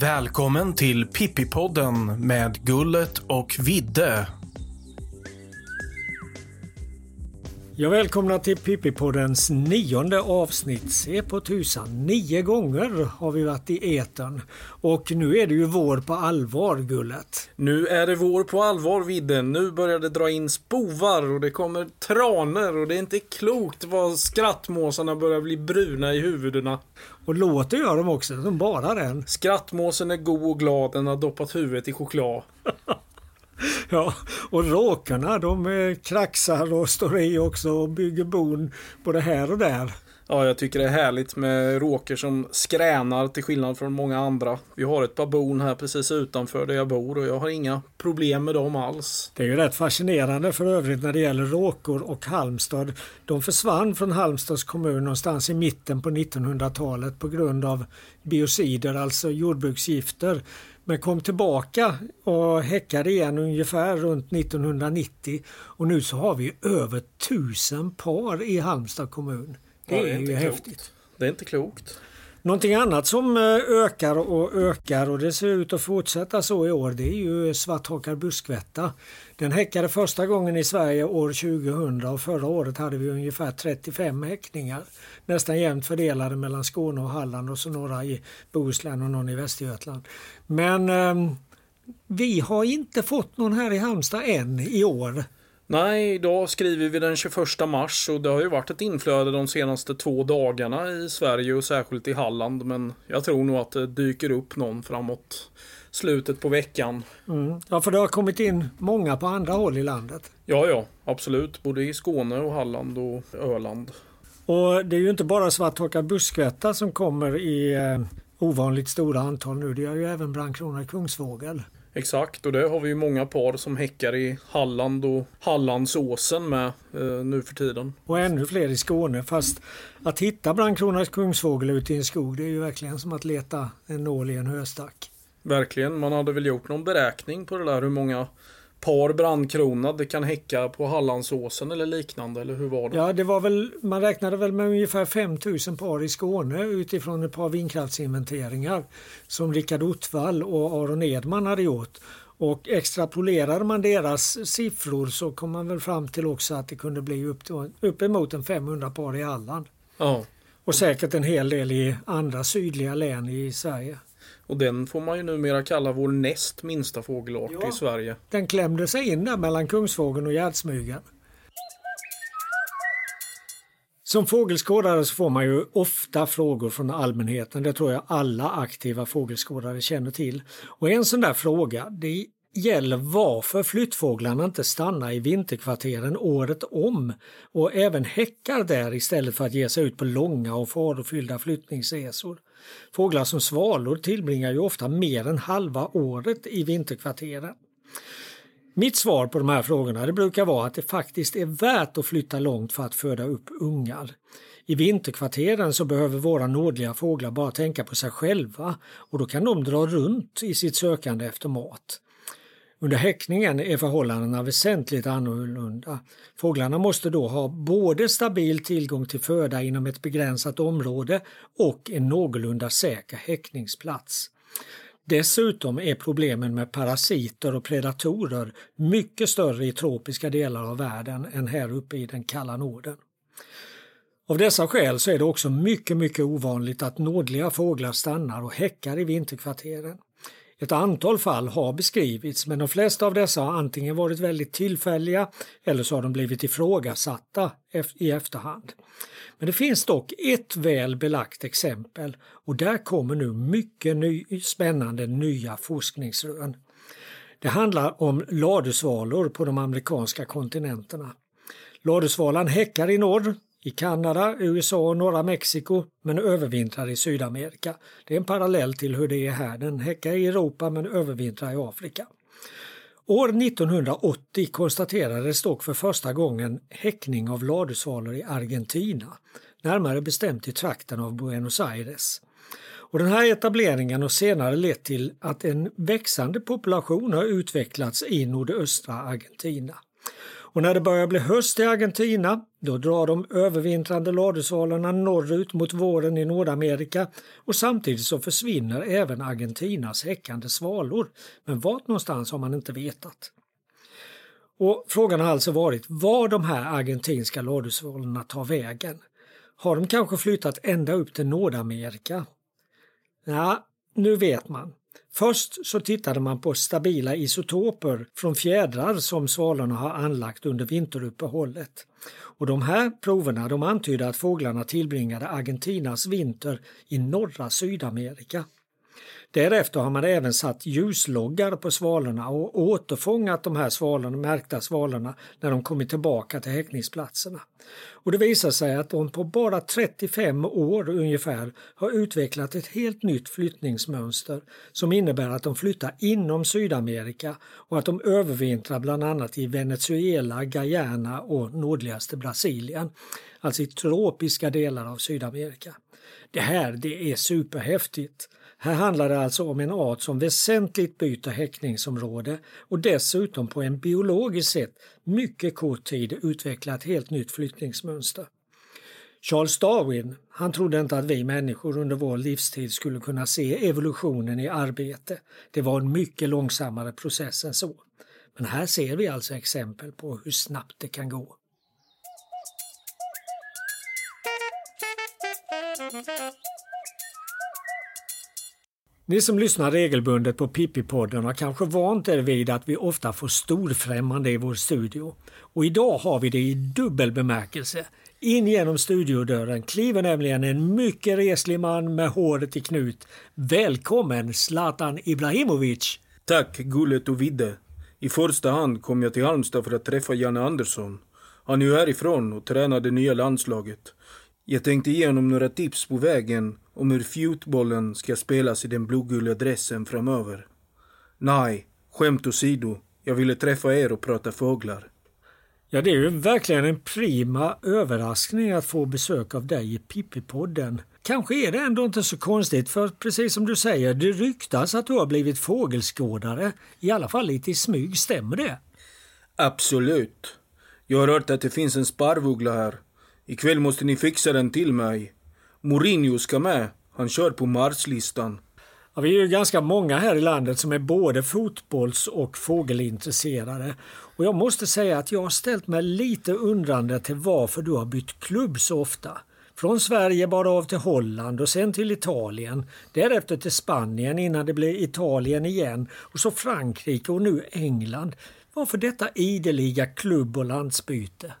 Välkommen till Pippipodden med Gullet och Vidde. Ja, välkomna till Pippipoddens nionde avsnitt. Se på tusan, nio gånger har vi varit i etern. Och nu är det ju vår på allvar, Gullet. Nu är det vår på allvar, Vidde. Nu börjar det dra in spovar och det kommer traner och det är inte klokt vad skrattmåsarna börjar bli bruna i huvudena. Och låter gör de också, som bara den. Skrattmåsen är god och glad, den har doppat huvudet i choklad. Ja, och råkarna de eh, kraxar och står i också och bygger bon både här och där. Ja, jag tycker det är härligt med råkor som skränar till skillnad från många andra. Vi har ett par bon här precis utanför där jag bor och jag har inga problem med dem alls. Det är ju rätt fascinerande för övrigt när det gäller råkor och Halmstad. De försvann från Halmstads kommun någonstans i mitten på 1900-talet på grund av biocider, alltså jordbruksgifter men kom tillbaka och häckade igen ungefär runt 1990 och nu så har vi över tusen par i Halmstad kommun. Det, ja, det är, är ju klokt. häftigt. Det är inte klokt. Någonting annat som eh, ökar och ökar och det ser ut att fortsätta så i år det är ju svarthakad buskvätta. Den häckade första gången i Sverige år 2000 och förra året hade vi ungefär 35 häckningar. Nästan jämnt fördelade mellan Skåne och Halland och så några i Bohuslän och någon i Västergötland. Men eh, vi har inte fått någon här i Halmstad än i år. Nej, idag skriver vi den 21 mars och det har ju varit ett inflöde de senaste två dagarna i Sverige och särskilt i Halland. Men jag tror nog att det dyker upp någon framåt slutet på veckan. Mm. Ja, för det har kommit in många på andra håll i landet. Ja, ja, absolut. Både i Skåne och Halland och Öland. Och det är ju inte bara svarthakad buskvätta som kommer i eh, ovanligt stora antal nu. Det gör ju även brandkrona kungsfågel. Exakt, och det har vi ju många par som häckar i Halland och Hallandsåsen med eh, nu för tiden. Och ännu fler i Skåne, fast att hitta brandkronans kungsfågel ute i en skog det är ju verkligen som att leta en nål i en höstack. Verkligen, man hade väl gjort någon beräkning på det där hur många par brandkronad kan häcka på Hallandsåsen eller liknande eller hur var det? Ja det var väl, man räknade väl med ungefär 5000 par i Skåne utifrån ett par vindkraftsinventeringar som Rickard Ottvall och Aron Edman hade gjort. Och extrapolerade man deras siffror så kom man väl fram till också att det kunde bli upp till, uppemot en 500 par i Halland. Ja. Och säkert en hel del i andra sydliga län i Sverige. Och den får man ju numera kalla vår näst minsta fågelart ja, i Sverige. Den klämde sig in där mellan kungsfågeln och gärdsmygen. Som fågelskådare så får man ju ofta frågor från allmänheten. Det tror jag alla aktiva fågelskådare känner till. Och en sån där fråga det gäller varför flyttfåglarna inte stannar i vinterkvarteren året om och även häckar där istället för att ge sig ut på långa och farofyllda flyttningsresor. Fåglar som svalor tillbringar ju ofta mer än halva året i vinterkvarteren. Mitt svar på de här frågorna det brukar vara att det faktiskt är värt att flytta långt för att föda upp ungar. I vinterkvarteren så behöver våra nådliga fåglar bara tänka på sig själva och då kan de dra runt i sitt sökande efter mat. Under häckningen är förhållandena väsentligt annorlunda. Fåglarna måste då ha både stabil tillgång till föda inom ett begränsat område och en någorlunda säker häckningsplats. Dessutom är problemen med parasiter och predatorer mycket större i tropiska delar av världen än här uppe i den kalla Norden. Av dessa skäl så är det också mycket, mycket ovanligt att nådliga fåglar stannar och häckar i vinterkvarteren. Ett antal fall har beskrivits men de flesta av dessa har antingen varit väldigt tillfälliga eller så har de blivit ifrågasatta i efterhand. Men det finns dock ett väl belagt exempel och där kommer nu mycket ny, spännande nya forskningsrön. Det handlar om ladusvalor på de amerikanska kontinenterna. Ladusvalan häckar i norr i Kanada, USA och norra Mexiko men övervintrar i Sydamerika. Det är en parallell till hur det är här. Den häckar i Europa men övervintrar i Afrika. År 1980 konstaterades dock för första gången häckning av ladusvalor i Argentina, närmare bestämt i trakten av Buenos Aires. Och den här etableringen har senare lett till att en växande population har utvecklats i nordöstra Argentina. Och när det börjar bli höst i Argentina, då drar de övervintrande ladusvalarna norrut mot våren i Nordamerika och samtidigt så försvinner även Argentinas häckande svalor. Men vart någonstans har man inte vetat. Och Frågan har alltså varit var de här argentinska ladusvalorna tar vägen. Har de kanske flyttat ända upp till Nordamerika? Ja, nu vet man. Först så tittade man på stabila isotoper från fjädrar som svalorna har anlagt under vinteruppehållet. Och de här proverna de antydde att fåglarna tillbringade Argentinas vinter i norra Sydamerika. Därefter har man även satt ljusloggar på svalorna och återfångat de här svalorna, märkta svalorna när de kommit tillbaka till häckningsplatserna. Och det visar sig att de på bara 35 år ungefär har utvecklat ett helt nytt flyttningsmönster som innebär att de flyttar inom Sydamerika och att de övervintrar bland annat i Venezuela, Guyana och nordligaste Brasilien, alltså i tropiska delar av Sydamerika. Det här det är superhäftigt. Här handlar det alltså om en art som väsentligt byter häckningsområde och dessutom på en biologiskt sett mycket kort tid utvecklar ett helt nytt flyttningsmönster. Charles Darwin han trodde inte att vi människor under vår livstid skulle kunna se evolutionen i arbete. Det var en mycket långsammare process än så. Men här ser vi alltså exempel på hur snabbt det kan gå. Ni som lyssnar regelbundet på Pippi-podden har kanske vant er vid att vi ofta får storfrämmande i vår studio. Och idag har vi det i dubbel bemärkelse. In genom studiodörren kliver nämligen en mycket reslig man med håret i knut. Välkommen Zlatan Ibrahimovic! Tack Gullet och Vidde. I första hand kom jag till Halmstad för att träffa Janne Andersson. Han är ju härifrån och tränar det nya landslaget. Jag tänkte ge honom några tips på vägen om hur fotbollen ska spelas i den blågula dressen framöver. Nej, skämt åsido. Jag ville träffa er och prata fåglar. Ja, det är ju verkligen en prima överraskning att få besök av dig i Pippi-podden. Kanske är det ändå inte så konstigt för precis som du säger, det ryktas att du har blivit fågelskådare. I alla fall lite i smyg, stämmer det? Absolut. Jag har hört att det finns en sparvuggla här Ikväll måste ni fixa den till mig. Mourinho ska med. Han kör på Marslistan. Ja, vi är ju ganska många här i landet som är både fotbolls och fågelintresserade. Och jag måste säga att jag har ställt mig lite undrande till varför du har bytt klubb så ofta. Från Sverige bara av till Holland och sen till Italien. Därefter till Spanien innan det blev Italien igen och så Frankrike och nu England. Varför detta ideliga klubb och landsbyte?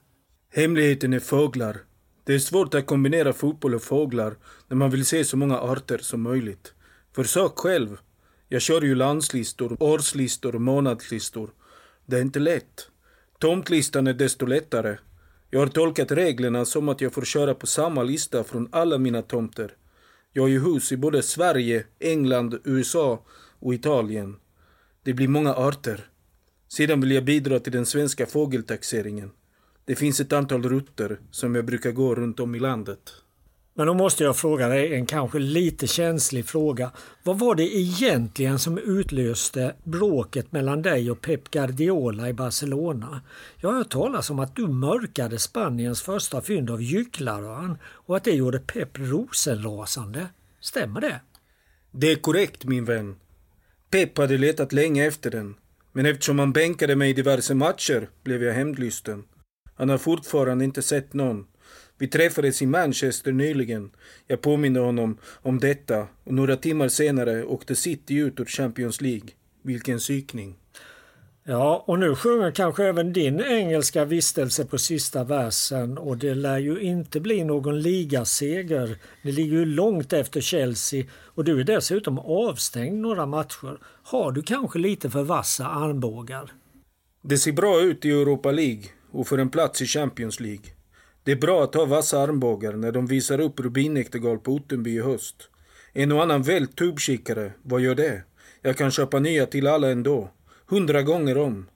Hemligheten är fåglar. Det är svårt att kombinera fotboll och fåglar när man vill se så många arter som möjligt. Försök själv. Jag kör ju landslistor, årslistor och månadslistor. Det är inte lätt. Tomtlistan är desto lättare. Jag har tolkat reglerna som att jag får köra på samma lista från alla mina tomter. Jag har ju hus i både Sverige, England, USA och Italien. Det blir många arter. Sedan vill jag bidra till den svenska fågeltaxeringen. Det finns ett antal rutter som jag brukar gå runt om i landet. Men då måste jag fråga dig en kanske lite känslig fråga. Vad var det egentligen som utlöste bråket mellan dig och Pep Guardiola i Barcelona? Jag har hört talas om att du mörkade Spaniens första fynd av gycklarön och att det gjorde Pep rosenrasande. Stämmer det? Det är korrekt min vän. Pep hade letat länge efter den. Men eftersom han bänkade mig i diverse matcher blev jag hämndlysten. Han har fortfarande inte sett någon. Vi träffades i Manchester nyligen. Jag påminde honom om detta och några timmar senare åkte City ut ur Champions League. Vilken psykning. Ja, och nu sjunger kanske även din engelska vistelse på sista versen och det lär ju inte bli någon ligaseger. Ni ligger ju långt efter Chelsea och du är dessutom avstängd några matcher. Har du kanske lite för vassa armbågar? Det ser bra ut i Europa League och för en plats i Champions League. Det är bra att ha vassa armbågar när de visar upp rubinäktergal på Ottenby i höst. En och annan vält tubkikare, vad gör det? Jag kan köpa nya till alla ändå. Hundra gånger om.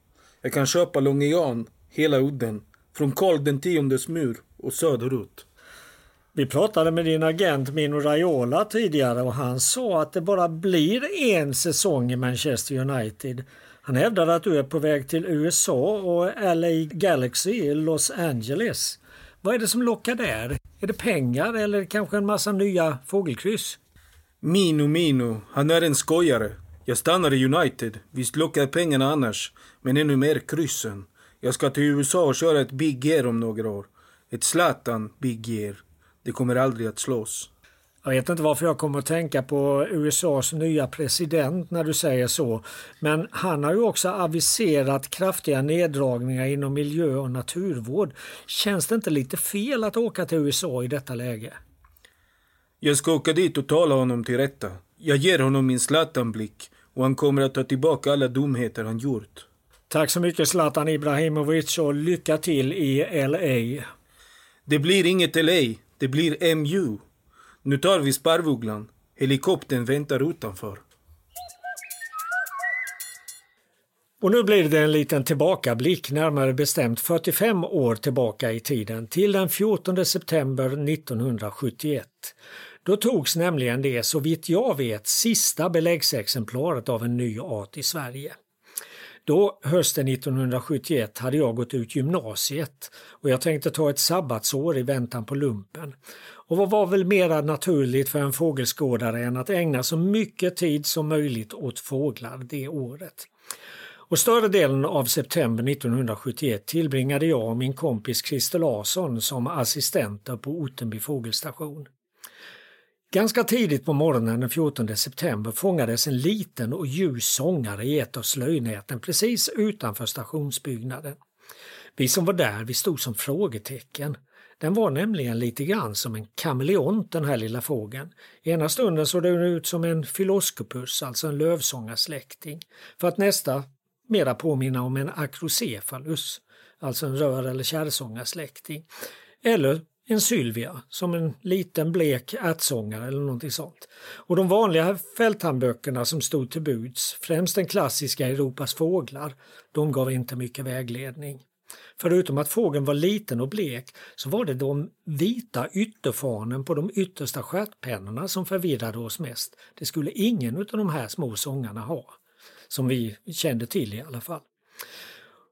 Jag kan köpa Longian, hela udden, från Karl den tiondes mur och söderut. Vi pratade med din agent Mino Raiola tidigare och han sa att det bara blir en säsong i Manchester United. Han hävdade att du är på väg till USA och LA Galaxy i Los Angeles. Vad är det som lockar där? Är det pengar eller kanske en massa nya fågelkryss? Mino Mino, han är en skojare. Jag stannar i United. Visst lockar pengarna annars, men ännu mer kryssen. Jag ska till USA och köra ett Big Gear om några år. Ett Zlatan Big Gear. Det kommer aldrig att slås. Jag vet inte varför jag kommer att tänka på USAs nya president när du säger så. Men han har ju också aviserat kraftiga neddragningar inom miljö och naturvård. Känns det inte lite fel att åka till USA i detta läge? Jag ska åka dit och tala honom till rätta. Jag ger honom min Zlatan-blick och han kommer att ta tillbaka alla dumheter han gjort. Tack så mycket Zlatan Ibrahimovic och lycka till i LA. Det blir inget LA, det blir MU. Nu tar vi sparvugglan. Helikoptern väntar utanför. Och nu blir det en liten tillbakablick, närmare bestämt 45 år tillbaka i tiden, till den 14 september 1971. Då togs nämligen det, så vitt jag vet, sista beläggsexemplaret av en ny art i Sverige. Då, hösten 1971, hade jag gått ut gymnasiet och jag tänkte ta ett sabbatsår i väntan på lumpen. Och vad var väl mera naturligt för en fågelskådare än att ägna så mycket tid som möjligt åt fåglar det året. Och större delen av september 1971 tillbringade jag och min kompis Christer Larsson som assistenter på Ottenby fågelstation. Ganska tidigt på morgonen den 14 september fångades en liten och ljus sångare i ett av slöjnäten precis utanför stationsbyggnaden. Vi som var där vi stod som frågetecken. Den var nämligen lite grann som en kameleont den här lilla fågeln. Ena stunden såg den ut som en filoskopus, alltså en lövsångarsläkting, för att nästa mera påminna om en Acrocephalus, alltså en rör eller kärrsångarsläkting. Eller en Sylvia, som en liten blek ärtsångare eller någonting sånt. Och de vanliga fälthandböckerna som stod till buds, främst den klassiska Europas fåglar, de gav inte mycket vägledning. Förutom att fågeln var liten och blek så var det de vita ytterfanen på de yttersta stjärtpennorna som förvirrade oss mest. Det skulle ingen av de här små sångarna ha, som vi kände till i alla fall.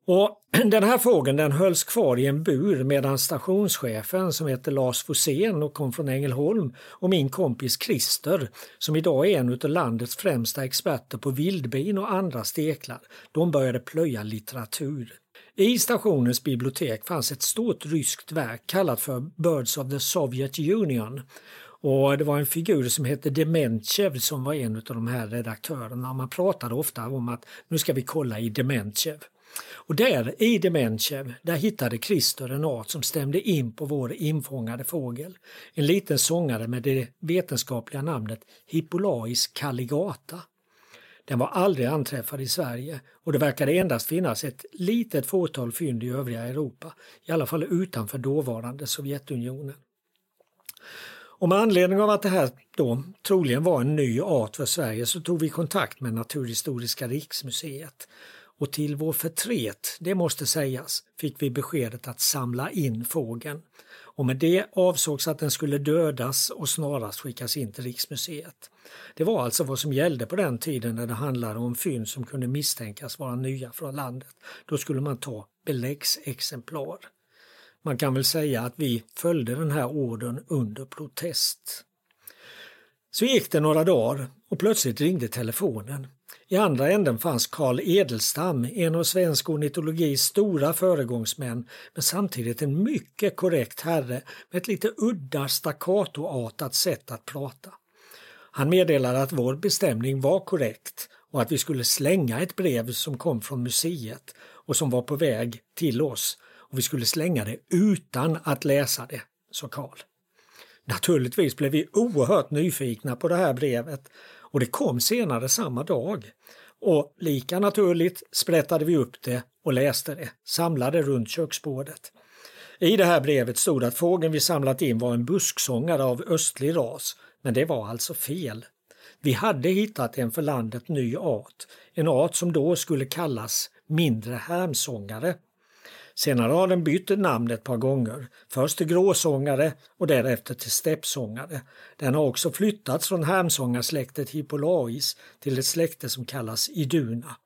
Och Den här fågeln den hölls kvar i en bur medan stationschefen som heter Lars Fosén och kom från Ängelholm och min kompis Christer som idag är en av landets främsta experter på vildbin och andra steklar, de började plöja litteratur. I stationens bibliotek fanns ett stort ryskt verk kallat för Birds of the Soviet Union och det var en figur som hette Dementjev som var en av de här redaktörerna. Man pratade ofta om att nu ska vi kolla i Dementjev. Och där i Dementjev, där hittade Christer en art som stämde in på vår infångade fågel. En liten sångare med det vetenskapliga namnet Hippolais calligata. Den var aldrig anträffad i Sverige och det verkade endast finnas ett litet fåtal fynd i övriga Europa, i alla fall utanför dåvarande Sovjetunionen. Och med anledning av att det här då troligen var en ny art för Sverige så tog vi kontakt med Naturhistoriska riksmuseet och till vår förtret, det måste sägas, fick vi beskedet att samla in fågeln. Och med det avsågs att den skulle dödas och snarast skickas in till Riksmuseet. Det var alltså vad som gällde på den tiden när det handlade om fynd som kunde misstänkas vara nya från landet. Då skulle man ta beläggsexemplar. Man kan väl säga att vi följde den här orden under protest. Så gick det några dagar och plötsligt ringde telefonen. I andra änden fanns Karl Edelstam, en av svensk ornitologis stora föregångsmän, men samtidigt en mycket korrekt herre med ett lite udda staccatoartat sätt att prata. Han meddelade att vår bestämning var korrekt och att vi skulle slänga ett brev som kom från museet och som var på väg till oss och vi skulle slänga det utan att läsa det, sa Karl. Naturligtvis blev vi oerhört nyfikna på det här brevet och det kom senare samma dag. Och lika naturligt sprättade vi upp det och läste det, samlade runt köksbordet. I det här brevet stod att fågeln vi samlat in var en busksångare av östlig ras, men det var alltså fel. Vi hade hittat en för landet ny art, en art som då skulle kallas mindre härmsångare. Senare har den bytt namn ett par gånger. Först till gråsångare och därefter till steppsångare. Den har också flyttats från härmsångarsläktet Hippolais till ett släkte som kallas iduna.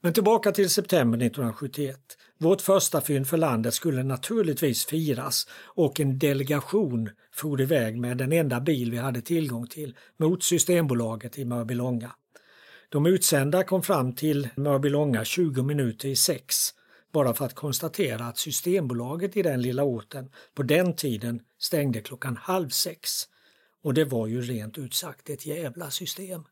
Men tillbaka till september 1971. Vårt första fynd för landet skulle naturligtvis firas och en delegation for iväg med den enda bil vi hade tillgång till mot Systembolaget i Mörbylånga. De utsända kom fram till Mörbylånga 20 minuter i sex bara för att konstatera att Systembolaget i den lilla orten på den tiden stängde klockan halv sex. Och det var ju rent ut sagt ett jävla system.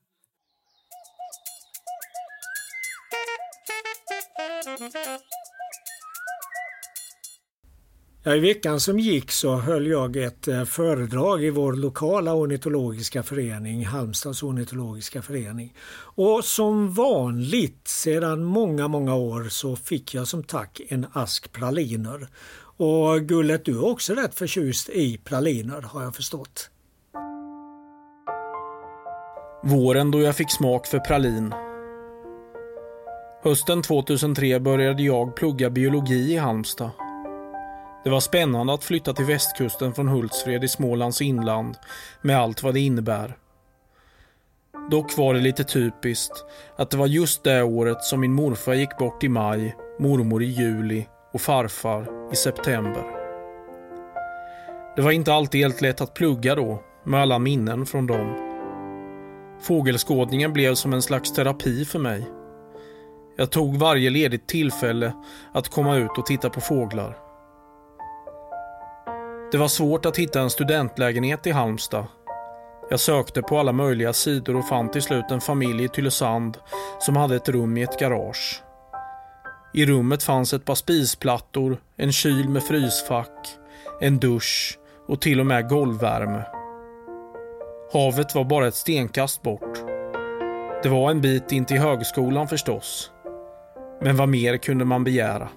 Ja, I veckan som gick så höll jag ett eh, föredrag i vår lokala ornitologiska förening, Halmstads ornitologiska förening. Och som vanligt sedan många, många år så fick jag som tack en ask praliner. Och Gullet, du är också rätt förtjust i praliner har jag förstått. Våren då jag fick smak för pralin. Hösten 2003 började jag plugga biologi i Halmstad. Det var spännande att flytta till västkusten från Hultsfred i Smålands inland med allt vad det innebär. Dock var det lite typiskt att det var just det året som min morfar gick bort i maj, mormor i juli och farfar i september. Det var inte alltid helt lätt att plugga då, med alla minnen från dem. Fågelskådningen blev som en slags terapi för mig. Jag tog varje ledigt tillfälle att komma ut och titta på fåglar. Det var svårt att hitta en studentlägenhet i Halmstad. Jag sökte på alla möjliga sidor och fann till slut en familj i Tylösand som hade ett rum i ett garage. I rummet fanns ett par spisplattor, en kyl med frysfack, en dusch och till och med golvvärme. Havet var bara ett stenkast bort. Det var en bit in till högskolan förstås. Men vad mer kunde man begära?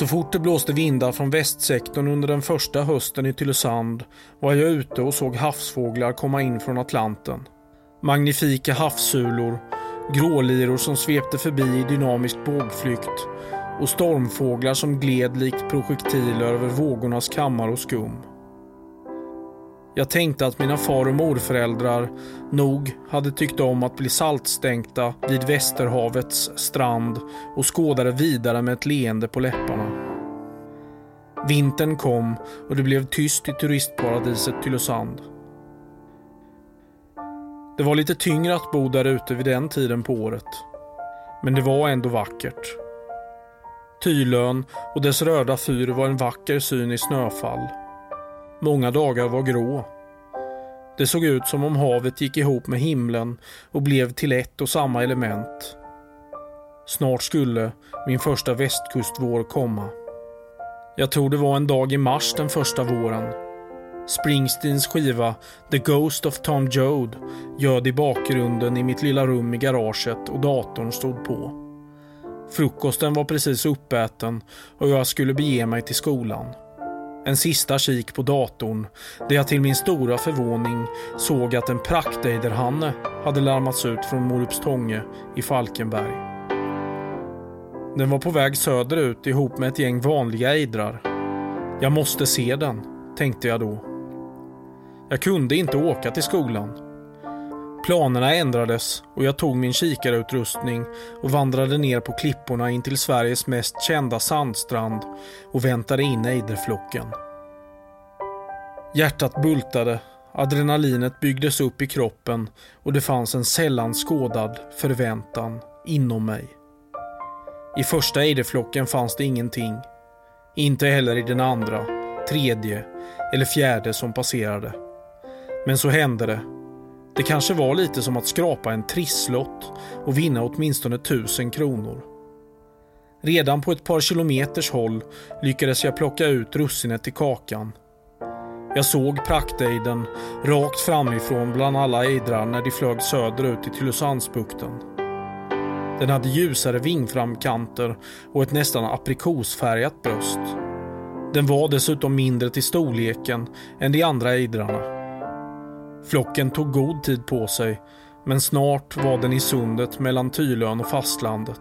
Så fort det blåste vindar från västsektorn under den första hösten i Tylösand var jag ute och såg havsfåglar komma in från Atlanten. Magnifika havssulor, gråliror som svepte förbi i dynamisk bågflykt och stormfåglar som gled likt projektiler över vågornas kammar och skum. Jag tänkte att mina far och morföräldrar nog hade tyckt om att bli saltstänkta vid Västerhavets strand och skådade vidare med ett leende på läpparna. Vintern kom och det blev tyst i turistparadiset Tylösand. Det var lite tyngre att bo där ute vid den tiden på året. Men det var ändå vackert. Tylön och dess röda fyr var en vacker syn i snöfall. Många dagar var grå. Det såg ut som om havet gick ihop med himlen och blev till ett och samma element. Snart skulle min första västkustvår komma. Jag tror det var en dag i mars den första våren. Springsteens skiva The Ghost of Tom Joad göd i bakgrunden i mitt lilla rum i garaget och datorn stod på. Frukosten var precis uppäten och jag skulle bege mig till skolan. En sista kik på datorn där jag till min stora förvåning såg att en praktejderhanne hade larmats ut från Morupstånge i Falkenberg. Den var på väg söderut ihop med ett gäng vanliga ejdrar. Jag måste se den, tänkte jag då. Jag kunde inte åka till skolan. Planerna ändrades och jag tog min kikarutrustning och vandrade ner på klipporna in till Sveriges mest kända sandstrand och väntade in ejderflocken. Hjärtat bultade, adrenalinet byggdes upp i kroppen och det fanns en sällan skådad förväntan inom mig. I första ejderflocken fanns det ingenting. Inte heller i den andra, tredje eller fjärde som passerade. Men så hände det det kanske var lite som att skrapa en trisslott och vinna åtminstone tusen kronor. Redan på ett par kilometers håll lyckades jag plocka ut russinet i kakan. Jag såg praktejden rakt framifrån bland alla ejdrar när de flög söderut i Tylösandsbukten. Den hade ljusare vingframkanter och ett nästan aprikosfärgat bröst. Den var dessutom mindre till storleken än de andra ejdrarna. Flocken tog god tid på sig, men snart var den i sundet mellan Tylön och fastlandet.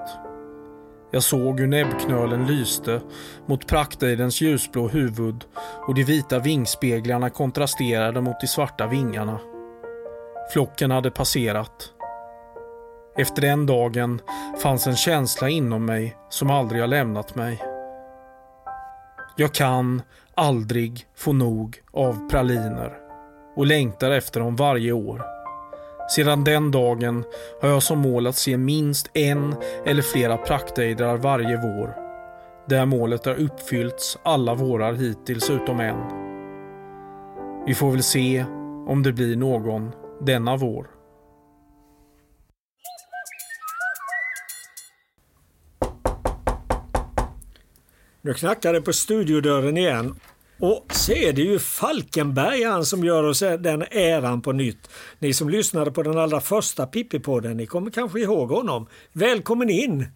Jag såg hur näbbknölen lyste mot praktejdens ljusblå huvud och de vita vingspeglarna kontrasterade mot de svarta vingarna. Flocken hade passerat. Efter den dagen fanns en känsla inom mig som aldrig har lämnat mig. Jag kan aldrig få nog av praliner och längtar efter dem varje år. Sedan den dagen har jag som mål att se minst en eller flera praktejdrar varje vår. Det målet har uppfyllts alla vårar hittills utom en. Vi får väl se om det blir någon denna vår. Nu knackar det på studiodörren igen. Och så är det ju Falkenberg han som gör oss den äran på nytt. Ni som lyssnade på den allra första Pippi-podden, ni kommer kanske ihåg honom. Välkommen in!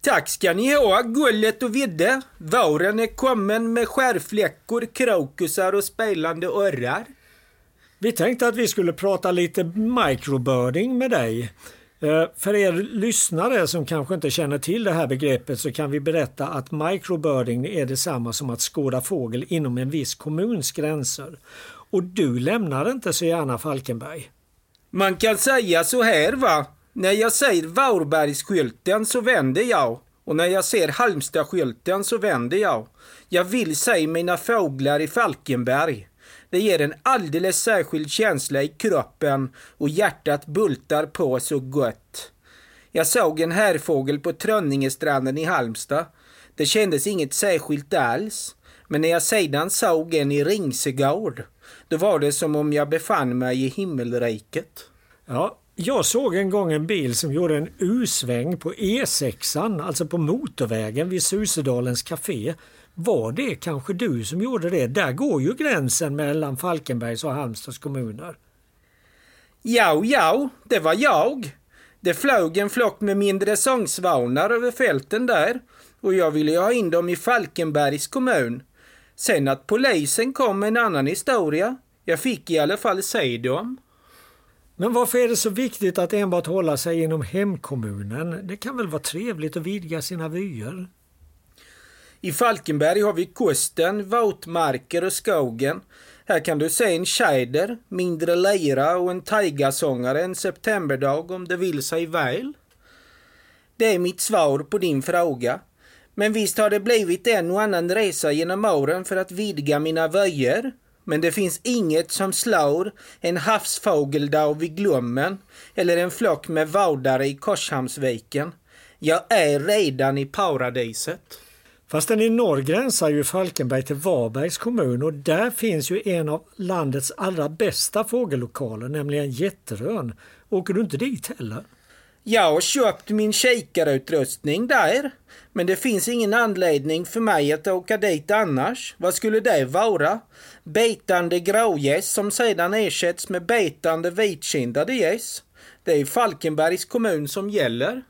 Tack ska ni ha, Gullet och Vidde. Våren är kommen med skärfläckor, krokusar och spelande orrar. Vi tänkte att vi skulle prata lite microbirding med dig. Eh, för er lyssnare som kanske inte känner till det här begreppet så kan vi berätta att microbirding är detsamma som att skåda fågel inom en viss kommuns gränser. Och du lämnar inte så gärna Falkenberg. Man kan säga så här va. När jag ser Varbergsskylten så vänder jag. Och när jag ser Halmstadskylten så vänder jag. Jag vill se mina fåglar i Falkenberg. Det ger en alldeles särskild känsla i kroppen och hjärtat bultar på så gott. Jag såg en härfågel på Trönningestranden i Halmstad. Det kändes inget särskilt alls. Men när jag sedan såg en i Ringsegård, då var det som om jag befann mig i himmelriket. Ja, jag såg en gång en bil som gjorde en U-sväng på E6, alltså på motorvägen vid Susedalens café. Var det kanske du som gjorde det? Där går ju gränsen mellan Falkenbergs och Halmstads kommuner. Ja, ja, det var jag. Det flög en flock med mindre sångsvanar över fälten där och jag ville ha in dem i Falkenbergs kommun. Sen att polisen kom en annan historia. Jag fick i alla fall se dem. Men varför är det så viktigt att enbart hålla sig inom hemkommunen? Det kan väl vara trevligt att vidga sina vyer? I Falkenberg har vi kusten, våtmarker och skogen. Här kan du se en tjäder, mindre lira och en taigasångare en septemberdag om det vill sig väl. Det är mitt svar på din fråga. Men visst har det blivit en och annan resa genom åren för att vidga mina vyer. Men det finns inget som slår en havsfågeldag vid Glommen eller en flock med vadare i Korshamnsviken. Jag är redan i paradiset. Fastän i norr gränsar ju Falkenberg till Varbergs kommun och där finns ju en av landets allra bästa fågellokaler, nämligen Jätterön. Åker du inte dit heller? Jag har köpt min kikarutrustning där. Men det finns ingen anledning för mig att åka dit annars. Vad skulle det vara? Betande grågäss som sedan ersätts med betande vitkindade gäss. Det är Falkenbergs kommun som gäller.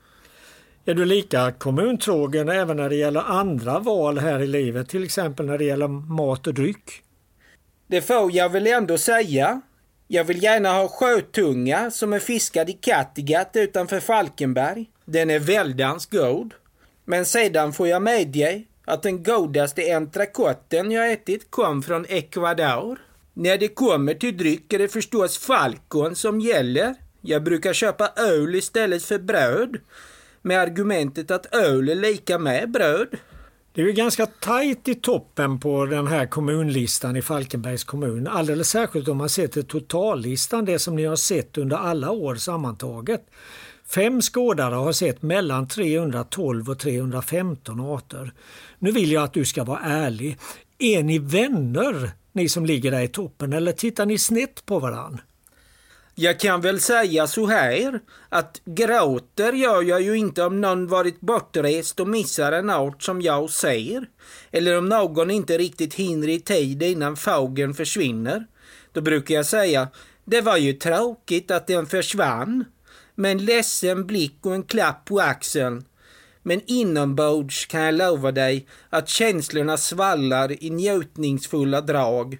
Är du lika kommuntrogen även när det gäller andra val här i livet, till exempel när det gäller mat och dryck? Det får jag väl ändå säga. Jag vill gärna ha sjötunga som är fiskad i Kattegatt utanför Falkenberg. Den är väldans god. Men sedan får jag medge att den godaste entrecoten jag ätit kom från Ecuador. När det kommer till dryck är det förstås Falcon som gäller. Jag brukar köpa öl istället för bröd med argumentet att öl är lika med bröd. Det är ju ganska tajt i toppen på den här kommunlistan i Falkenbergs kommun. Alldeles särskilt om man ser till totallistan, det som ni har sett under alla år sammantaget. Fem skådare har sett mellan 312 och 315 arter. Nu vill jag att du ska vara ärlig. Är ni vänner, ni som ligger där i toppen, eller tittar ni snett på varann? Jag kan väl säga så här att gråter gör jag ju inte om någon varit bortrest och missar en art som jag ser. Eller om någon inte riktigt hinner i tid innan fågeln försvinner. Då brukar jag säga, det var ju tråkigt att den försvann. Med en ledsen blick och en klapp på axeln. Men inombords kan jag lova dig att känslorna svallar i njutningsfulla drag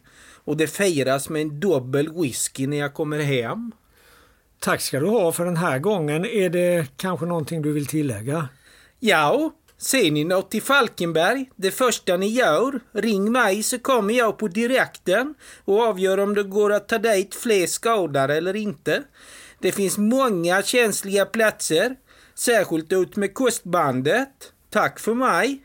och det firas med en dubbel whisky när jag kommer hem. Tack ska du ha för den här gången. Är det kanske någonting du vill tillägga? Ja, Ser ni något i Falkenberg? Det första ni gör, ring mig så kommer jag på direkten och avgör om det går att ta dit fler skadade eller inte. Det finns många känsliga platser, särskilt ut med kustbandet. Tack för mig!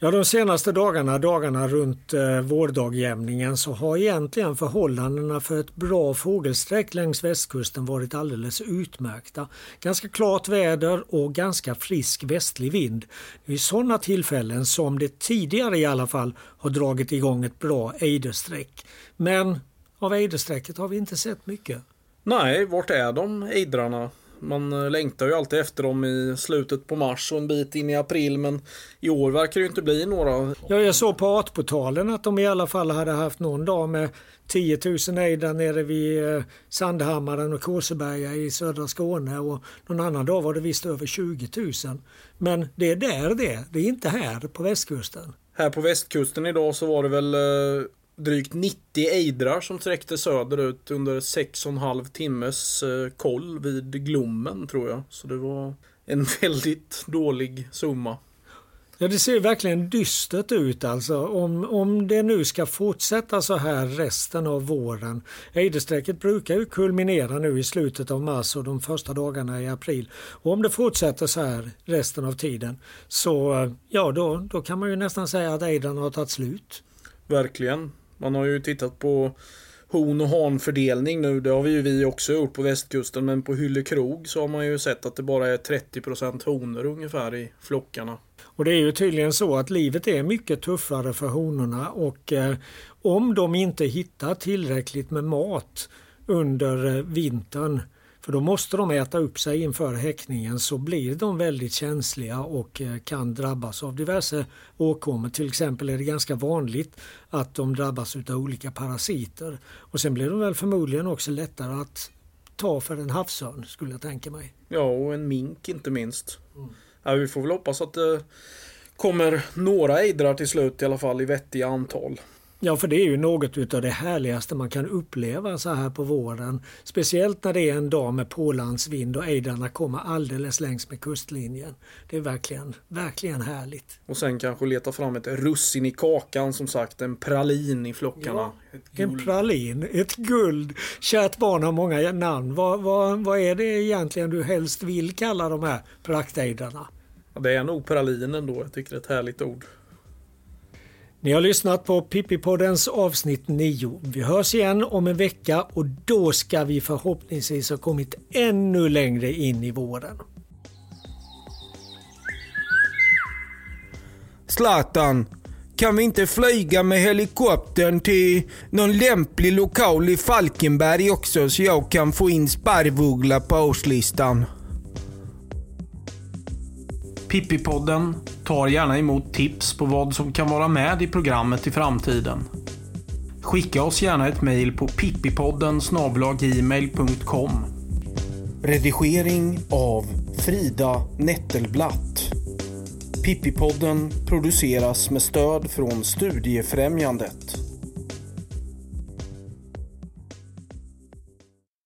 Ja, de senaste dagarna, dagarna runt eh, vårdagjämningen, så har egentligen förhållandena för ett bra fågelsträck längs västkusten varit alldeles utmärkta. Ganska klart väder och ganska frisk västlig vind. Det är sådana tillfällen som det tidigare i alla fall har dragit igång ett bra ejdersträck. Men av ejdersträcket har vi inte sett mycket. Nej, vart är de ejdrarna? Man eh, längtar ju alltid efter dem i slutet på mars och en bit in i april men i år verkar det ju inte bli några. Ja, jag såg på Artportalen att de i alla fall hade haft någon dag med 10 000 ejdrar nere vid eh, Sandhammaren och Kåseberga i södra Skåne och någon annan dag var det visst över 20 000. Men det är där det, det är inte här på västkusten. Här på västkusten idag så var det väl eh, drygt 90 ejdrar som sträckte söderut under 6,5 timmes eh, koll vid Glommen tror jag. Så det var en väldigt dålig summa. Ja, det ser verkligen dystert ut alltså. Om, om det nu ska fortsätta så här resten av våren. Ejdersträcket brukar ju kulminera nu i slutet av mars och de första dagarna i april. Och om det fortsätter så här resten av tiden så ja, då, då kan man ju nästan säga att ejdrarna har tagit slut. Verkligen. Man har ju tittat på hon och hanfördelning nu. Det har vi ju vi också gjort på västkusten. Men på Hyllekrog så har man ju sett att det bara är 30% honor ungefär i flockarna. Och det är ju tydligen så att livet är mycket tuffare för honorna och eh, om de inte hittar tillräckligt med mat under eh, vintern för då måste de äta upp sig inför häckningen så blir de väldigt känsliga och eh, kan drabbas av diverse åkommor. Till exempel är det ganska vanligt att de drabbas av olika parasiter. Och sen blir de väl förmodligen också lättare att ta för en havsörn skulle jag tänka mig. Ja, och en mink inte minst. Mm. Ja, vi får väl hoppas att det kommer några ejdrar till slut i alla fall i vettiga antal. Ja, för det är ju något av det härligaste man kan uppleva så här på våren. Speciellt när det är en dag med pålandsvind och ejdarna kommer alldeles längs med kustlinjen. Det är verkligen, verkligen härligt. Och sen kanske leta fram ett russin i kakan som sagt, en pralin i flockarna. Ja, en pralin, ett guld. Kärt barn har många namn. Vad, vad, vad är det egentligen du helst vill kalla de här praktejdarna? Ja, det är nog pralinen då. Jag tycker det är ett härligt ord. Ni har lyssnat på Pippipoddens avsnitt 9. Vi hörs igen om en vecka och då ska vi förhoppningsvis ha kommit ännu längre in i våren. Zlatan, kan vi inte flyga med helikoptern till någon lämplig lokal i Falkenberg också så jag kan få in sparvuggla på årslistan? Pippipodden tar gärna emot tips på vad som kan vara med i programmet i framtiden. Skicka oss gärna ett mejl på pippipodden gmail.com. Redigering av Frida Nettelblatt. Pippipodden produceras med stöd från Studiefrämjandet.